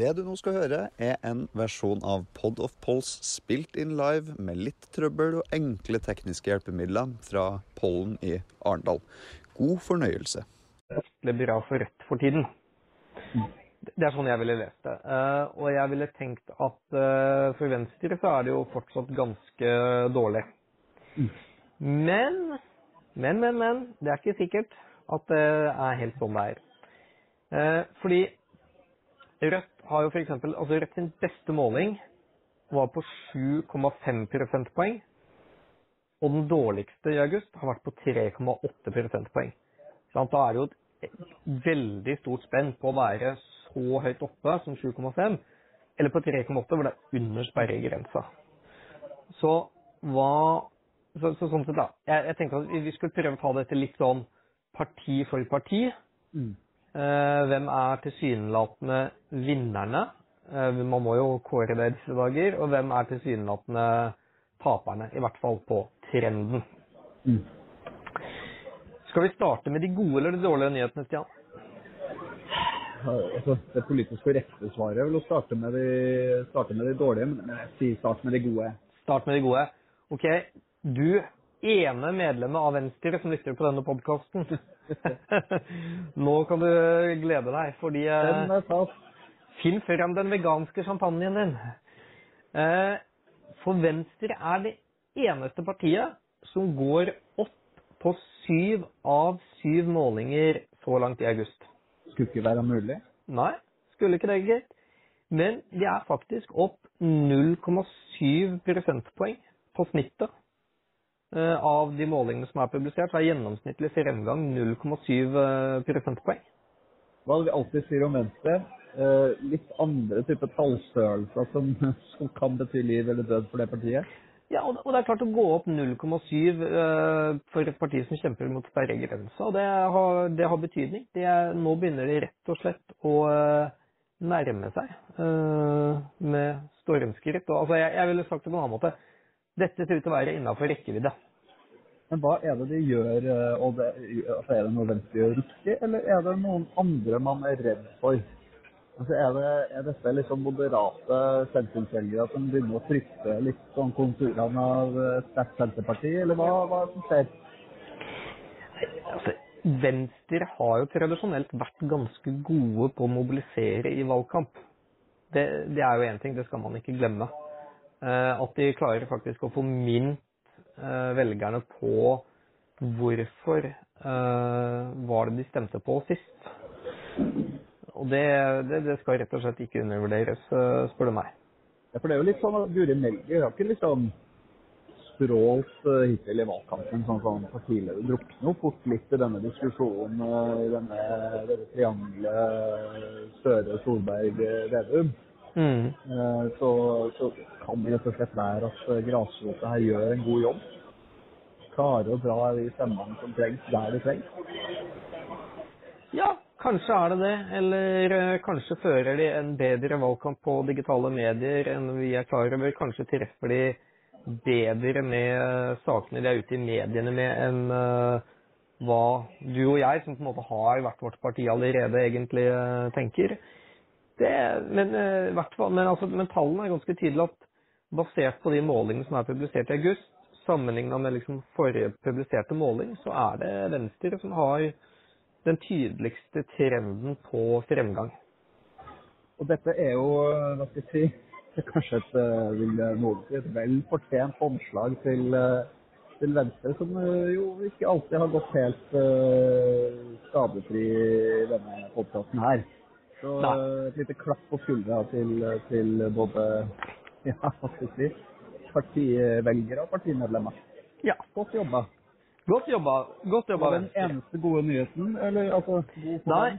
Det du nå skal høre, er en versjon av Pod of Polls spilt inn live med litt trøbbel og enkle tekniske hjelpemidler fra Pollen i Arendal. God fornøyelse. Det blir bra for Rødt for tiden. Det er sånn jeg ville lest det. Eh, og jeg ville tenkt at eh, for Venstre så er det jo fortsatt ganske dårlig. Men, men, men, men. Det er ikke sikkert at det er helt sånn det er. Eh, fordi Rødt har jo f.eks. Altså Rødt sin beste måling var på 7,5 prosentpoeng. Og den dårligste i august har vært på 3,8 prosentpoeng. Da er det jo et veldig stort spenn på å være så høyt oppe som 7,5, eller på 3,8 hvor det er under sperregrensa. Så hva så, så sånn sett da, jeg, jeg tenker at Vi skulle prøve å ta dette litt sånn parti for parti. Mm. Eh, hvem er tilsynelatende vinnerne? Eh, man må jo kåre det disse dager. Og hvem er tilsynelatende taperne? I hvert fall på trenden. Mm. Skal vi starte med de gode eller de dårlige nyhetene, Stian? Altså, det politisk korrekte svaret er vel å starte med de, starte med de dårlige, men jeg sier start med de gode. Start med de gode. Ok, du ene medlemmet av Venstre som lytter på denne podkasten. Nå kan du glede deg, fordi eh, Den er tatt. Finn frem den veganske champagnen din. Eh, For Venstre er det eneste partiet som går opp på syv av syv målinger så langt i august. Skulle ikke være mulig. Nei, skulle ikke det, gitt. Men de er faktisk opp 0,7 prosentpoeng på snittet av de målingene som er publisert. Så er gjennomsnittlig fremgang 0,7 eh, prosentpoeng. Hva vi alltid sier om Venstre? Eh, litt andre typer tallstørrelser som, som kan bety liv eller død for det partiet? Ja, og det er klart å gå opp 0,7 eh, for et parti som kjemper mot sperregrensa, og det har, det har betydning. Det er, nå begynner de rett og slett å eh, nærme seg eh, med stormskritt. Og, altså, jeg, jeg ville sagt det på en annen måte. Dette ser ut til å være innafor rekkevidde. Men hva er det de gjør, eh, og det, altså er det noe Venstre gjør riktig, eller er det noen andre man er redd for? Altså er, det, er dette liksom moderate sentrumsvelgere som begynner å frykte litt sånn konturene av et sterkt Senterparti, eller hva, hva som skjer? Altså, Venstre har jo tradisjonelt vært ganske gode på å mobilisere i valgkamp. Det, det er jo én ting, det skal man ikke glemme. Eh, at de klarer faktisk å få eh, velgerne på hvorfor eh, var det de stemte på sist. Og det, det, det skal rett og slett ikke undervurderes, eh, spør du meg. Ja, for det er jo litt sånn at Guri Melby har ikke liksom strålt hittil i valgkampen som sånn partileder. Drukner jo fort litt i denne diskusjonen, i denne, dette triangelet Støre, Solberg, Vedum. Mm. Uh, så, så kan det rett og slett være at uh, grasrota her gjør en god jobb. Klarer å dra de stemmene som trengs, der de trengs. Ja, kanskje er det det. Eller eh, kanskje fører de en bedre valgkamp på digitale medier enn vi er klar over. Kanskje treffer de bedre med eh, sakene de er ute i mediene med, enn eh, hva du og jeg, som på en måte har hvert vårt parti allerede, egentlig eh, tenker. Det, men, eh, fall, men, altså, men tallene er ganske tydelige at basert på de målingene som er publisert i august, sammenligna med liksom forrige publiserte måling, så er det Venstre som har den tydeligste trenden på fremgang. Og dette er jo, hva skal jeg si, kanskje et, eh, vil noen si, et vel fortjent omslag til, eh, til Venstre, som jo ikke alltid har gått helt uh, skadefri i denne podkasten her. Så Nei. eh, et lite klapp på skuldra til, til både ja, si, partivelgere og partimedlemmer. Ja, Godt jobba. godt jobba. Godt jobba, Var den eneste gode nyheten, eller altså Nei.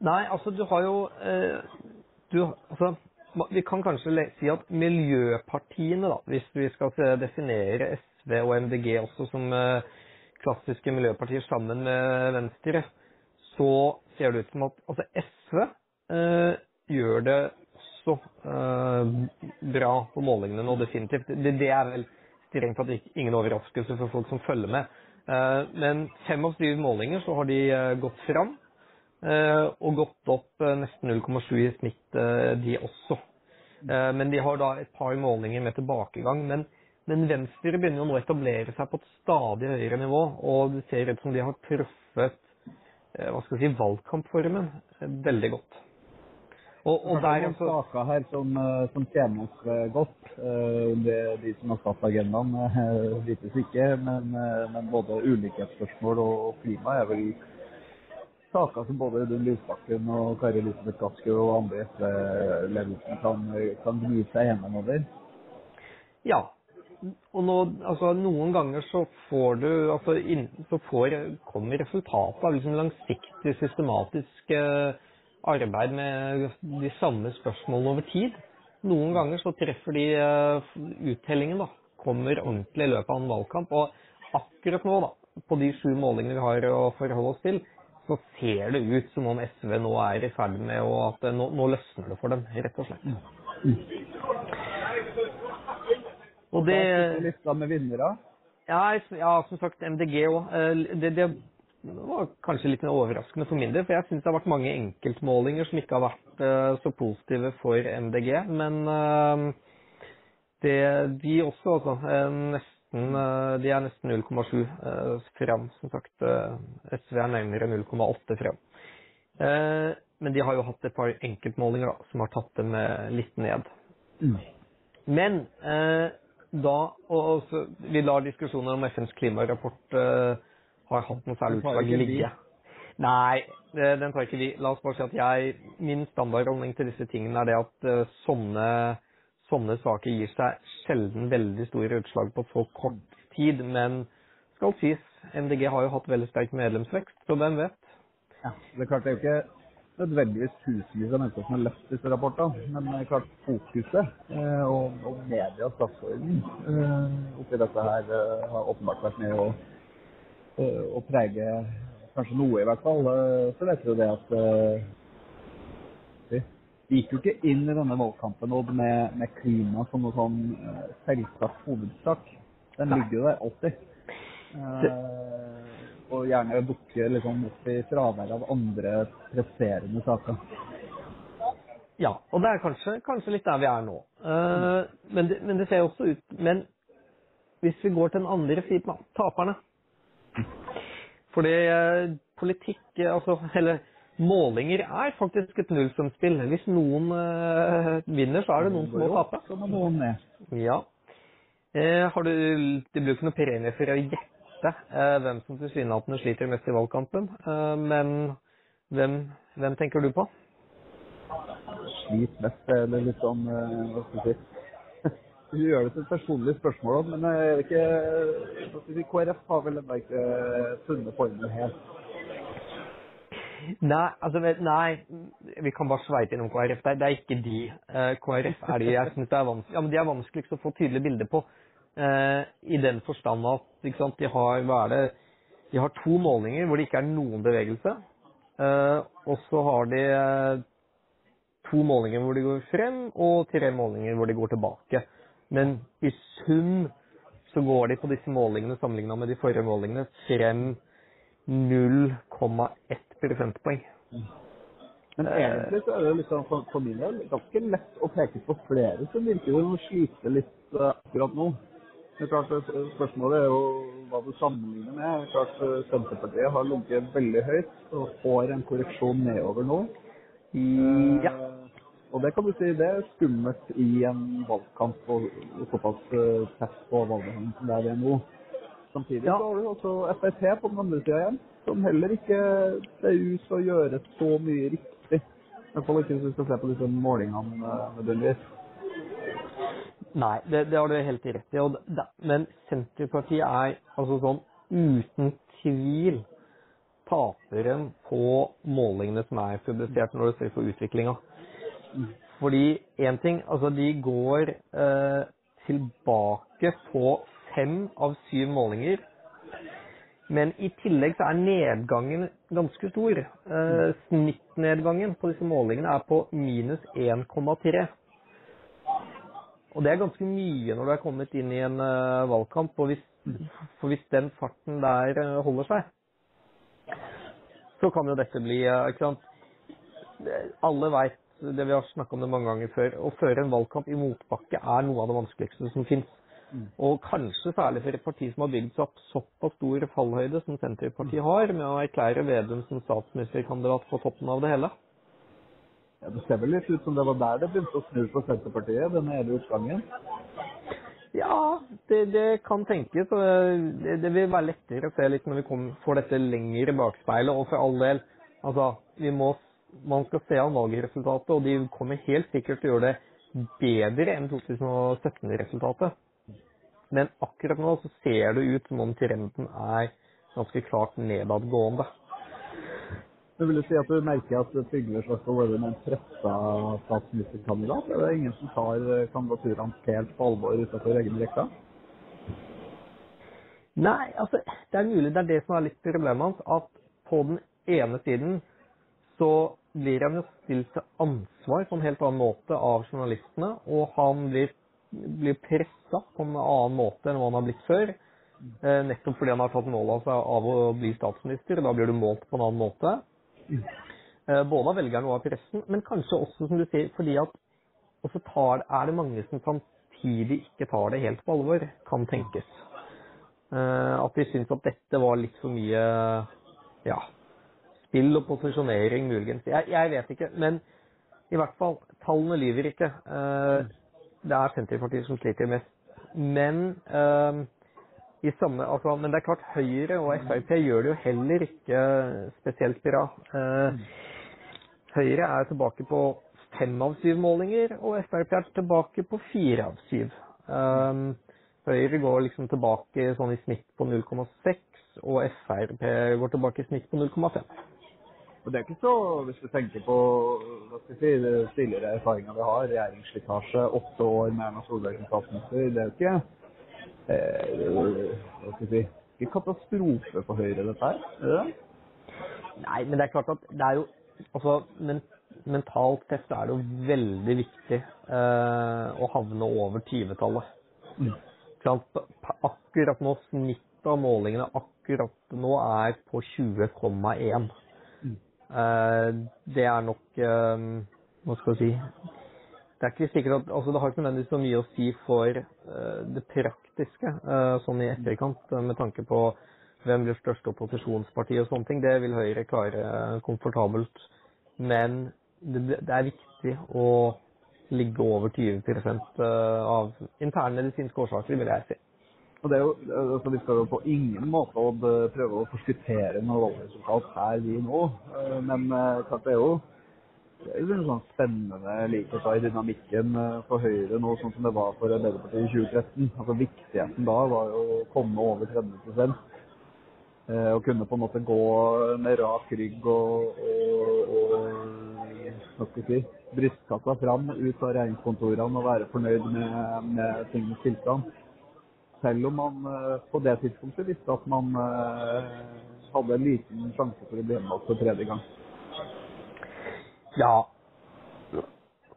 Nei, altså du har jo eh, du, altså, Vi kan kanskje si at miljøpartiene, da, hvis vi skal definere SV og MDG også som eh, klassiske miljøpartier sammen med Venstre, så ser det ut som at altså SV eh, gjør det også eh, bra på målingene nå, definitivt. Det, det er vel strengt tatt ingen overraskelse for folk som følger med. Eh, men fem av syv målinger så har de eh, gått fram. eh, og gått opp eh, nesten 0,7 i snitt, de også. Men de har da et par målinger med tilbakegang. Men, men Venstre begynner jo nå å etablere seg på et stadig høyere nivå, og det ser ut som de har truffet hva skal jeg si, valgkampformen eh, veldig godt. Og, og der er noen altså saker her som, eh, som oss eh, godt. Det Det, de som har satt agendaen, eh, vites ikke, men, eh, men både ulikhetsspørsmål og klima er vel saker som både Audun Lysbakken og Kari Elisabeth Gassky og andre SV-ledelsen kan, kan gni seg gjennom over. Ja. Og nå, altså noen ganger så får du altså inn, så får, kommer resultatet av liksom langsiktig, systematisk eh, arbeid med de samme spørsmålene over tid. Noen ganger så treffer de eh, uttellingen, da. Kommer ordentlig i løpet av en valgkamp. Og akkurat nå, da, på de sju målingene vi har å forholde oss til, så ser det ut som om SV nå er i ferd med å at eh, nå, nå løsner det for dem, rett og slett. Og det lista med vinnere. ja, ja, som sagt, MDG òg. Det, det var kanskje litt overraskende for min del, for jeg syns det har vært mange enkeltmålinger som ikke har vært eh, så positive for MDG. Men eh, det, de også, altså. eh, eh, de er nesten 0,7 uh, fram, som sagt. eh, SV er nærmere 0,8 fram. Eh, men de har jo hatt et par enkeltmålinger da, som har tatt dem eh, litt ned. Men eh, da og, Vi lar diskusjoner om FNs klimarapport uh, har hatt noe særlig utslag ligge. Nei, det, den tar ikke vi. La oss bare si at jeg, min standardholdning til disse tingene er det at eh, sånne, sånne saker gir seg sjelden veldig store utslag på så kort tid. Men skal sies, MDG har jo hatt veldig sterk medlemsvekst, så hvem vet? Ja, det er klart det er jo ikke nødvendigvis tusenvis av mennesker som har lest disse rapportene, men er klart fokuset eh, og, og medias dagsorden eh, oppi dette her eh, har åpenbart vært med å, å, å prege kanskje noe i hvert fall. Eh, så vet du det at eh, vi gikk jo ikke inn i denne valgkampen Odd, med, med klima som noe sånn eh, selvsagt hovedsak. Den ligger jo der alltid. Eh, og gjerne dukke liksom opp i fravær av andre presserende saker. Ja, og det er kanskje, kanskje litt der vi er nå. Uh, men, det, men det ser også ut Men hvis vi går til den andre siden, taperne Fordi uh, politikk, eh, altså Eller målinger er faktisk et nullsumspill. Hvis noen uh, vinner, så er det noen som må tape. Så må noen ned. Ja. Har du, det blir jo ikke noe premie for å gjette eh, hvem som tilsynelatende sliter mest i valgkampen. Eh, men hvem, hvem tenker du på? Slit mest, det er litt sånn Hva skal jeg si Du gjør det til et personlig spørsmål, men jeg er ikke si, KrF har vel ennå ikke funnet formen helt. Nei, altså, nei, vi kan bare sveite innom KrF. Det er, det er ikke de. KrF er de jeg synes er vanskelig, ja, men de er vanskeligst å få tydelig bilde på. Eh, I den forstand at sant, de har det, de har to målinger hvor det ikke er noen bevegelse. Eh, og så har de eh, to målinger hvor de går frem, og tre målinger hvor de går tilbake. Men i sum så går de på disse målingene sammenligna med de forrige målingene frem 0,1 prosentpoeng. Men egentlig så er det liksom for, min del ganske lett å peke på flere som virker å slite litt akkurat nå. Det er klart Spørsmålet er jo hva du sammenligner med. Det er klart eh, Senterpartiet har ligget veldig høyt og får en korreksjon nedover nå. Ja. Eh, Og det kan du si det er skummelt i en valgkamp og, såpass eh, tett på valgbehandling som det er nå. Samtidig Ja. så har du også Frp på den andre sida igjen, som heller ikke ser ut til å gjøre så mye riktig. I hvert fall ikke hvis du skal se på disse målingene nødvendigvis. Nei, det, det har du helt rett i. Og det, men Senterpartiet er altså sånn uten tvil taperen på målingene som er publisert når du ser på utviklinga. Fordi én ting, altså de går eh, tilbake på fem av syv målinger. Men i tillegg så er nedgangen ganske stor. Eh, snittnedgangen på disse målingene er på minus 1,3. Og det er ganske mye når du er kommet inn i en uh, valgkamp. Og hvis, for hvis den farten der eh, holder seg, så kan jo dette bli uh, ikke sant? Alle veit det vi har snakka om det mange ganger før. Å føre en valgkamp i motbakke er noe av det vanskeligste som fins. Og kanskje særlig for et parti som har bygd seg opp såpass stor fallhøyde som Senterpartiet har, med å erklære Vedum som statsministerkandidat på toppen av det hele. Ja, Det ser vel litt ut som det var der det begynte å snu for Senterpartiet, denne hele utgangen. Ja, det, det kan tenkes. Det, det vil være lettere å se litt når vi kommer, får dette lenger i bakspeilet. Og for all del, altså, må, man skal se an valgresultatet, og de kommer helt sikkert til å gjøre det bedre enn 2017-resultatet. Men akkurat nå så ser det ut som om trenden er ganske klart nedadgående. Men vil du si at du merker at Trygve Slagsvold Vedum er en pressa statsministerkandidat? Er det ingen som tar kandidaturene helt på alvor utenfor egen rekke? Nei, altså, det er mulig det er det som er litt problemet hans. At på den ene siden så blir han jo stilt til ansvar på en helt annen måte av journalistene, og han blir, blir pressa på en annen måte enn hva han har blitt før. Eh, nettopp fordi han har tatt mål av seg av å bli statsminister. Da blir du målt på en annen måte. Eh, både av velgerne og av pressen, men kanskje også, som du sier, fordi at også tar, er det mange som samtidig ikke tar det helt på alvor, kan tenkes. Eh, at de syns at dette var litt for mye ja, spill og posisjonering, muligens. Jeg, jeg vet ikke. Men i hvert fall, tallene lyver ikke. Eh, det er Senterpartiet som sliter mest. Men i samme, altså, men det er klart Høyre og Frp gjør det jo heller ikke spesielt bra. Eh, Høyre er tilbake på fem av syv målinger, og Frp er tilbake på fire av syv. Eh, Høyre går liksom tilbake sånn i snitt på 0,6, og Frp går tilbake i snitt på 0,5. Og det er ikke så, hvis du tenker på hva skal si, tidligere erfaringer vi har, regjeringsslitasje, åtte år med Erna Solberg som statsminister, det er jo ikke hva skal jeg si, ikke katastrofe for Høyre, dette her? Er det det? Nei, men det er klart at det er jo altså, men, Mentalt sett er det jo veldig viktig eh, å havne over 20-tallet. Mm. Akkurat nå, snittet av målingene akkurat nå er på 20,1. Mm. Eh, det er nok eh, Hva skal jeg si Det er ikke sikkert at altså Det har ikke nødvendigvis så mye å si for eh, det praktiske eh, sånn i etterkant, eh, med tanke på hvem blir største opposisjonsparti og sånne ting. Det vil Høyre klare eh, komfortabelt. Men det, er viktig å ligge over 20 av av internmedisinske årsaker, vil jeg si. Og det er jo, altså Vi skal jo på ingen måte prøve å forskuttere noe valgresultat her vi nå, men det er jo det er en sånn spennende likhet da i dynamikken eh, for Høyre nå, sånn som det var for Arbeiderpartiet i 2013. Altså Viktigheten da var jo å komme over 30 eh, og kunne på en måte gå med rak rygg og, og, og si, brystkassa fram ut av regjeringskontorene og være fornøyd med, med tingenes tilstand. Selv om man eh, på det tidspunktet visste at man eh, hadde en liten sjanse for å bli gjenvalgt for tredje gang. Ja.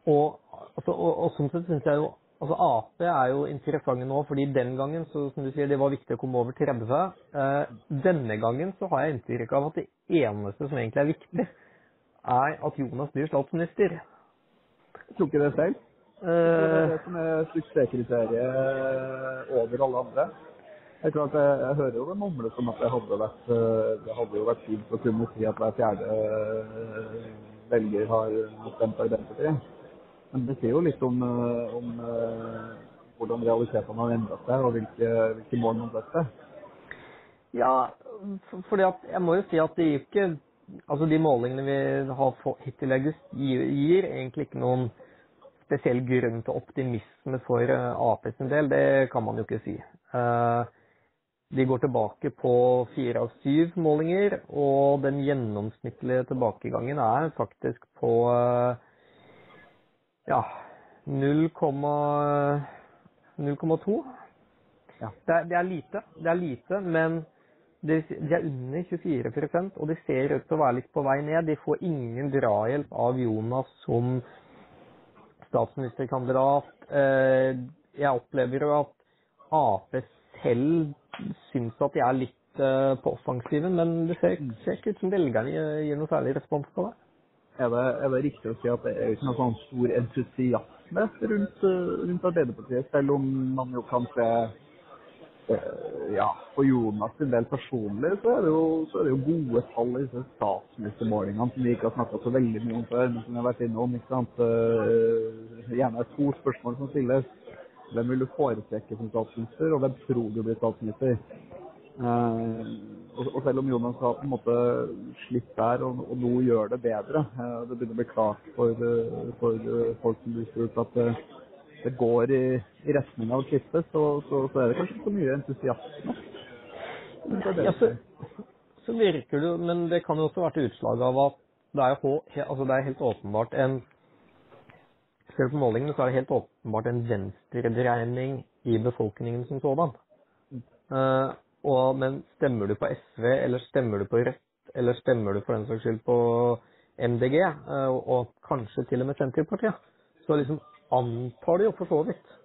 Og, altså, og, og sånn sett syns jeg jo altså Ap er jo interessante nå, fordi den gangen så, som du sier, det var viktig å komme over 30. Eh, denne gangen så har jeg inntrykk av at det eneste som egentlig er viktig, er at Jonas blir statsminister. Tror ikke det selv. Det er det som er suksesskriteriet over alle andre. Jeg tror klart, jeg, jeg hører jo det mumles om at det hadde vært eh, det hadde jo vært fint å kunne si at hver fjerde eh, velger har stemt Arbeiderpartiet. Men det sier jo litt om, eh, om eh, hvordan realitetene har endret seg, og hvilke, hvilke mål man setter. ja, for- fordi at jeg må jo si at det gir ikke Altså de målingene vi har fått hittil i august, gir, gir egentlig ikke noen spesiell grunn til optimisme for eh, Ap sin del. Det kan man jo ikke si. Eh, de går tilbake på fire av syv målinger, og den gjennomsnittlige tilbakegangen er faktisk på eh, ja 0,2. Ja. Det, er- det er lite, det er lite, men de, de er under 24% og de ser ut til å være litt på vei ned. De får ingen drahjelp av Jonas som statsministerkandidat. Eh, Jeg opplever jo at Ap selv syns at de er litt uh, på offensiven, men det ser, ser ikke ut som velgerne gir noe særlig respons på det. Er det, er det riktig å si at det er ikke noe sånn stor entusiasme rundt, rundt Arbeiderpartiet, selv om man jo kan se ja, for Jonas sin del personlig så er, jo, så er det jo gode tall i disse statsministermålingene som vi ikke har snakka så veldig mye om før, men som vi har vært innom. ikke sant? Gjerne to spørsmål som stilles. Hvem vil du foretrekke som statsminister, og hvem tror du blir statsminister? Eh, og, selv om Jonas har på en måte slitt der og, og nå gjør det bedre, eh, det begynner å bli klart for, for folk som blir spurt at det, det går i, i, retning av å skifte, så, så, så, er det kanskje ikke så mye entusiasme. Ja, så, så virker det men det kan jo også være et utslag av at det er, altså det er helt åpenbart en Ser på målingene, så er det helt åpenbart en venstredreining i befolkningen som sådan. Uh, men stemmer du på SV, eller stemmer du på Rødt, eller stemmer du for den saks skyld på MDG, uh, eh, og, og, kanskje til og med Senterpartiet, så liksom antar du jo for så vidt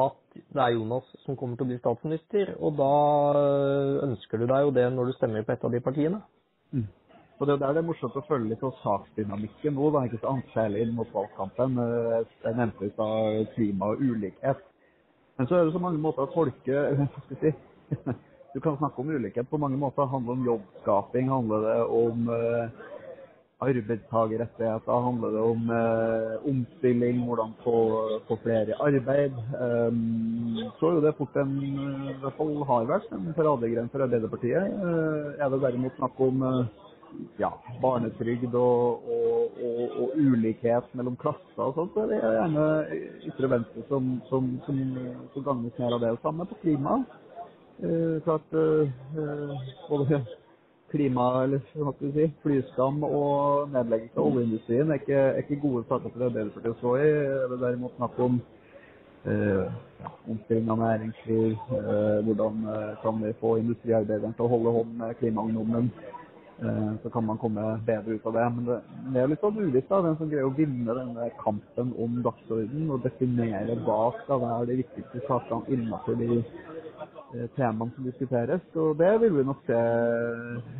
at det er Jonas som kommer til å bli statsminister, og da eh, ønsker du deg jo det når du stemmer på et av de partiene. Mm. Og Det, det er morsomt å følge litt av saksdynamikken nå, da, ikke sant? særlig inn mot valgkampen. Eh, jeg nevnte i stad klima og ulikhet. Men så er det så mange måter å tolke Hva skal si? Du kan snakke om ulikhet på mange måter. Handler om jobbskaping, handler det om uh, arbeidstakerrettigheter, handler det om uh, omstilling, hvordan få, få flere i arbeid. Så er jo det fort en, i hvert fall har vært en paradegren for Arbeiderpartiet. Er det derimot snakk om ja, barnetrygd og, og, og, og, ulikhet mellom klasser og sånt, så er det gjerne ytre venstre som, som, som, som gagnes mer av det. Og samme på klima. Eh, klart eh, både klima, eller hva skal vi si, flyskam og nedleggelse av oljeindustrien er ikke, er ikke gode saker for Arbeiderpartiet å stå i. Det er derimot snakk om eh, omstilling av næringsliv, eh, hvordan eh, kan vi få industriarbeideren til å holde hånd med klimaungdommen. Eh, så kan man komme bedre ut av det. Men det, det er litt sånn da, hvem som greier å vinne denne kampen om dagsordenen og definere hva skal være de viktigste sakene innenfor de eh, temaene som diskuteres. Og det vil vi nok se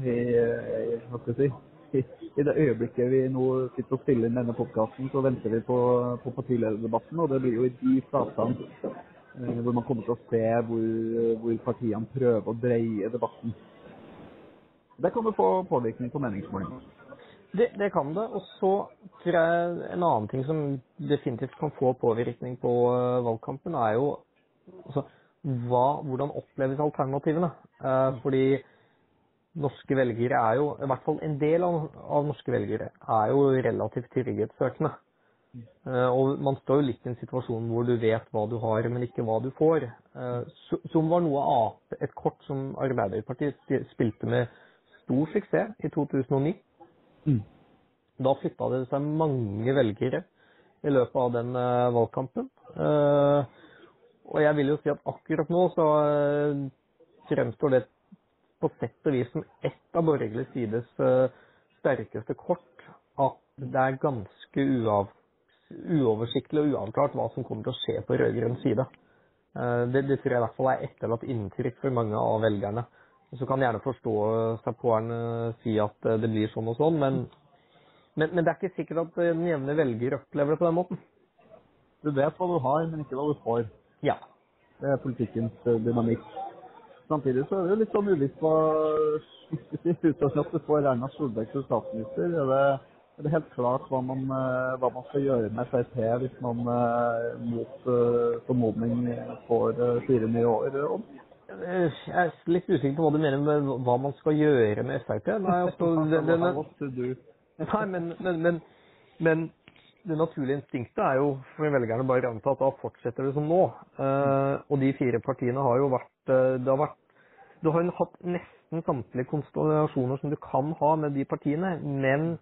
i, i hva skal jeg si, i det øyeblikket vi nå sitter og stiller inn denne podkasten, så venter vi på, på partilederdebatten. Og det blir jo i de sakene eh, hvor man kommer til å se hvor, hvor partiene prøver å dreie debatten. Det kan jo få påvirkning på meningsmålingene. Det, det, kan det. Og så tror jeg en annen ting som definitivt kan få påvirkning på uh, valgkampen, er jo altså, hva, hvordan oppleves alternativene. Eh, fordi norske velgere er jo, i hvert fall en del av, av norske velgere, er jo relativt trygghetssøkende. Eh, og man står jo litt i en situasjon hvor du vet hva du har, men ikke hva du får. som var noe av et kort som Arbeiderpartiet spilte med stor suksess i 2009. Mm. Da flytta det seg mange velgere i løpet av den uh, valgkampen. Uh, og jeg vil jo si at akkurat nå så uh, fremstår det på sett og vis som ett av borgerlig sides sterkeste kort at det er ganske uoversiktlig og uavklart hva som kommer til å skje på rød-grønn side. Det, det, tror jeg i hvert fall er etterlatt inntrykk for mange av velgerne. Så kan gjerne forstå forståsapporterne si at eh, det blir sånn og sånn, men, men, men, det er ikke sikkert at den jevne velger opplever det på den måten. Du vet hva du har, men ikke hva du får. Ja. Det er politikkens eh, dynamikk. Samtidig så er det jo litt sånn uvisst hva Uten at du får Erna Solberg som statsminister, er det, er det helt klart hva man, eh, hva man, skal gjøre med Frp hvis man mot formodning får fire nye år om? Jeg er litt usikker på hva du mener med hva man skal gjøre med Frp. Nei, altså, nei men, men, men, men, det naturlige instinktet er jo for velgerne bare å anta at da fortsetter det som nå. Uh, og de fire partiene har jo vært uh, Det har vært Du har hatt nesten samtlige konstellasjoner som du kan ha med de partiene, men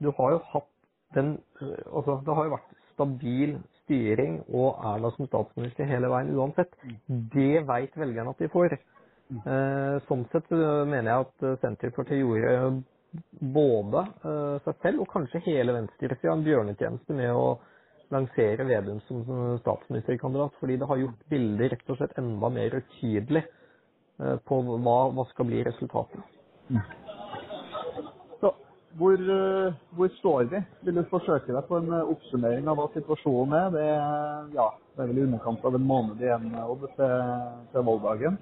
du har jo hatt den Altså, det har jo vært stabil styring og Erna som statsminister hele veien uansett. Mm. Det veit velgerne at de får. Mm. Eh, sånn sett mener jeg at Senterpartiet gjorde både eh, seg selv og kanskje hele venstresida en bjørnetjeneste med å lansere Vedum som statsministerkandidat, fordi det har gjort bildet rett og slett enda mer utydelig eh, på hva, hva skal bli resultatet. Hvor, eh, hvor står vi? Vil du forsøke deg på en eh, oppsummering av hva situasjonen er? Det er, ja, det er vel i underkant av en måned igjen Odd, til, til valgdagen.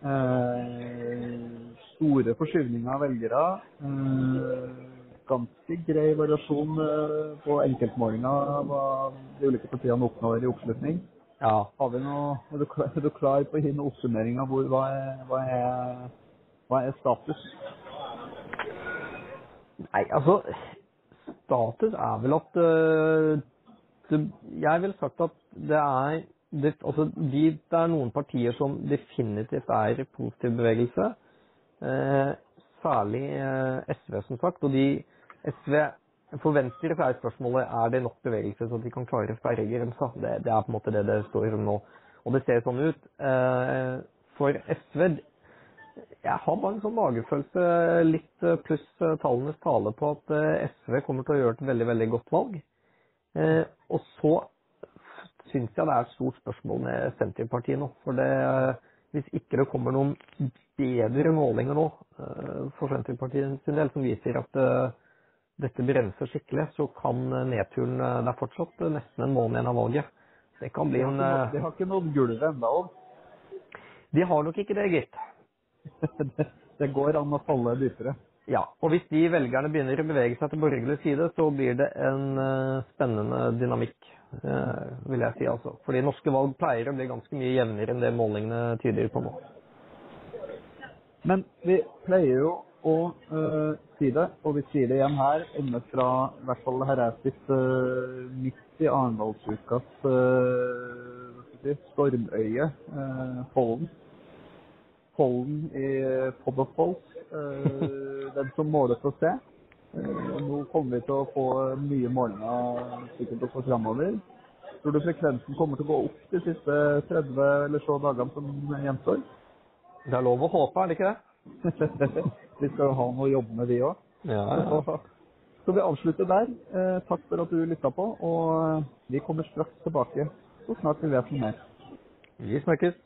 Eh, store forskyvninger av velgere. Eh, ganske grei variasjon eh, på enkeltmålinger av hva de ulike partiene oppnår i oppslutning. Ja. Har vi noe, er, du klar, er du klar på å gi noen oppsummering av hvor, hva, er, hva, er, hva er status? Nei, altså Status er vel at øh, det, Jeg ville sagt at det er det, altså, de, det er noen partier som definitivt er i positiv bevegelse. Eh, særlig eh, SV, som sagt. Og de SV For Venstre så er spørsmålet er det nok bevegelse at de kan klare sperregrensa. Det, det er på en måte det det står om nå. Og det ser sånn ut. Eh, for SV jeg har bare en sånn magefølelse, litt eh, pluss eh, tallenes tale, på at eh, SV kommer til å gjøre et veldig, veldig godt valg. Eh, og så syns jeg det er et stort spørsmål med Senterpartiet nå. For det, hvis ikke det kommer noen bedre målinger nå eh, for Senterpartiet sin del, som viser at eh, dette bremser skikkelig, så kan nedturen eh, Det er fortsatt eh, nesten en måned igjen av valget. Det kan bli en eh, de har ikke nådd gulvet ennå. De har nok ikke det, gitt. det, går an å falle dypere. Ja, og hvis de velgerne begynner å bevege seg til borgerlig side, så blir det en eh, spennende dynamikk, eh, vil jeg si altså. Fordi norske valg pleier å bli ganske mye jevnere enn det målingene tyder på nå. Men vi pleier jo å øh, si det, og vi sier det igjen her, inne fra i hvert fall her jeg sitter øh, midt i Arendalsukas øh, stormøye, øh, Pollen. Pollen i Polls, øh, den som måler for å se. Eh, nå kommer vi til å få mye målinger sikkert også framover. Tror du frekvensen kommer til å gå opp de siste 30 eller så dagene som gjenstår? Det er lov å håpe, er det ikke det? vi skal jo ha noe å jobbe med, vi òg. Ja, Så vi avslutter der. Eh, takk for at du lytta på, og vi kommer straks tilbake så snart vi vet noe mer. Vi snakkes.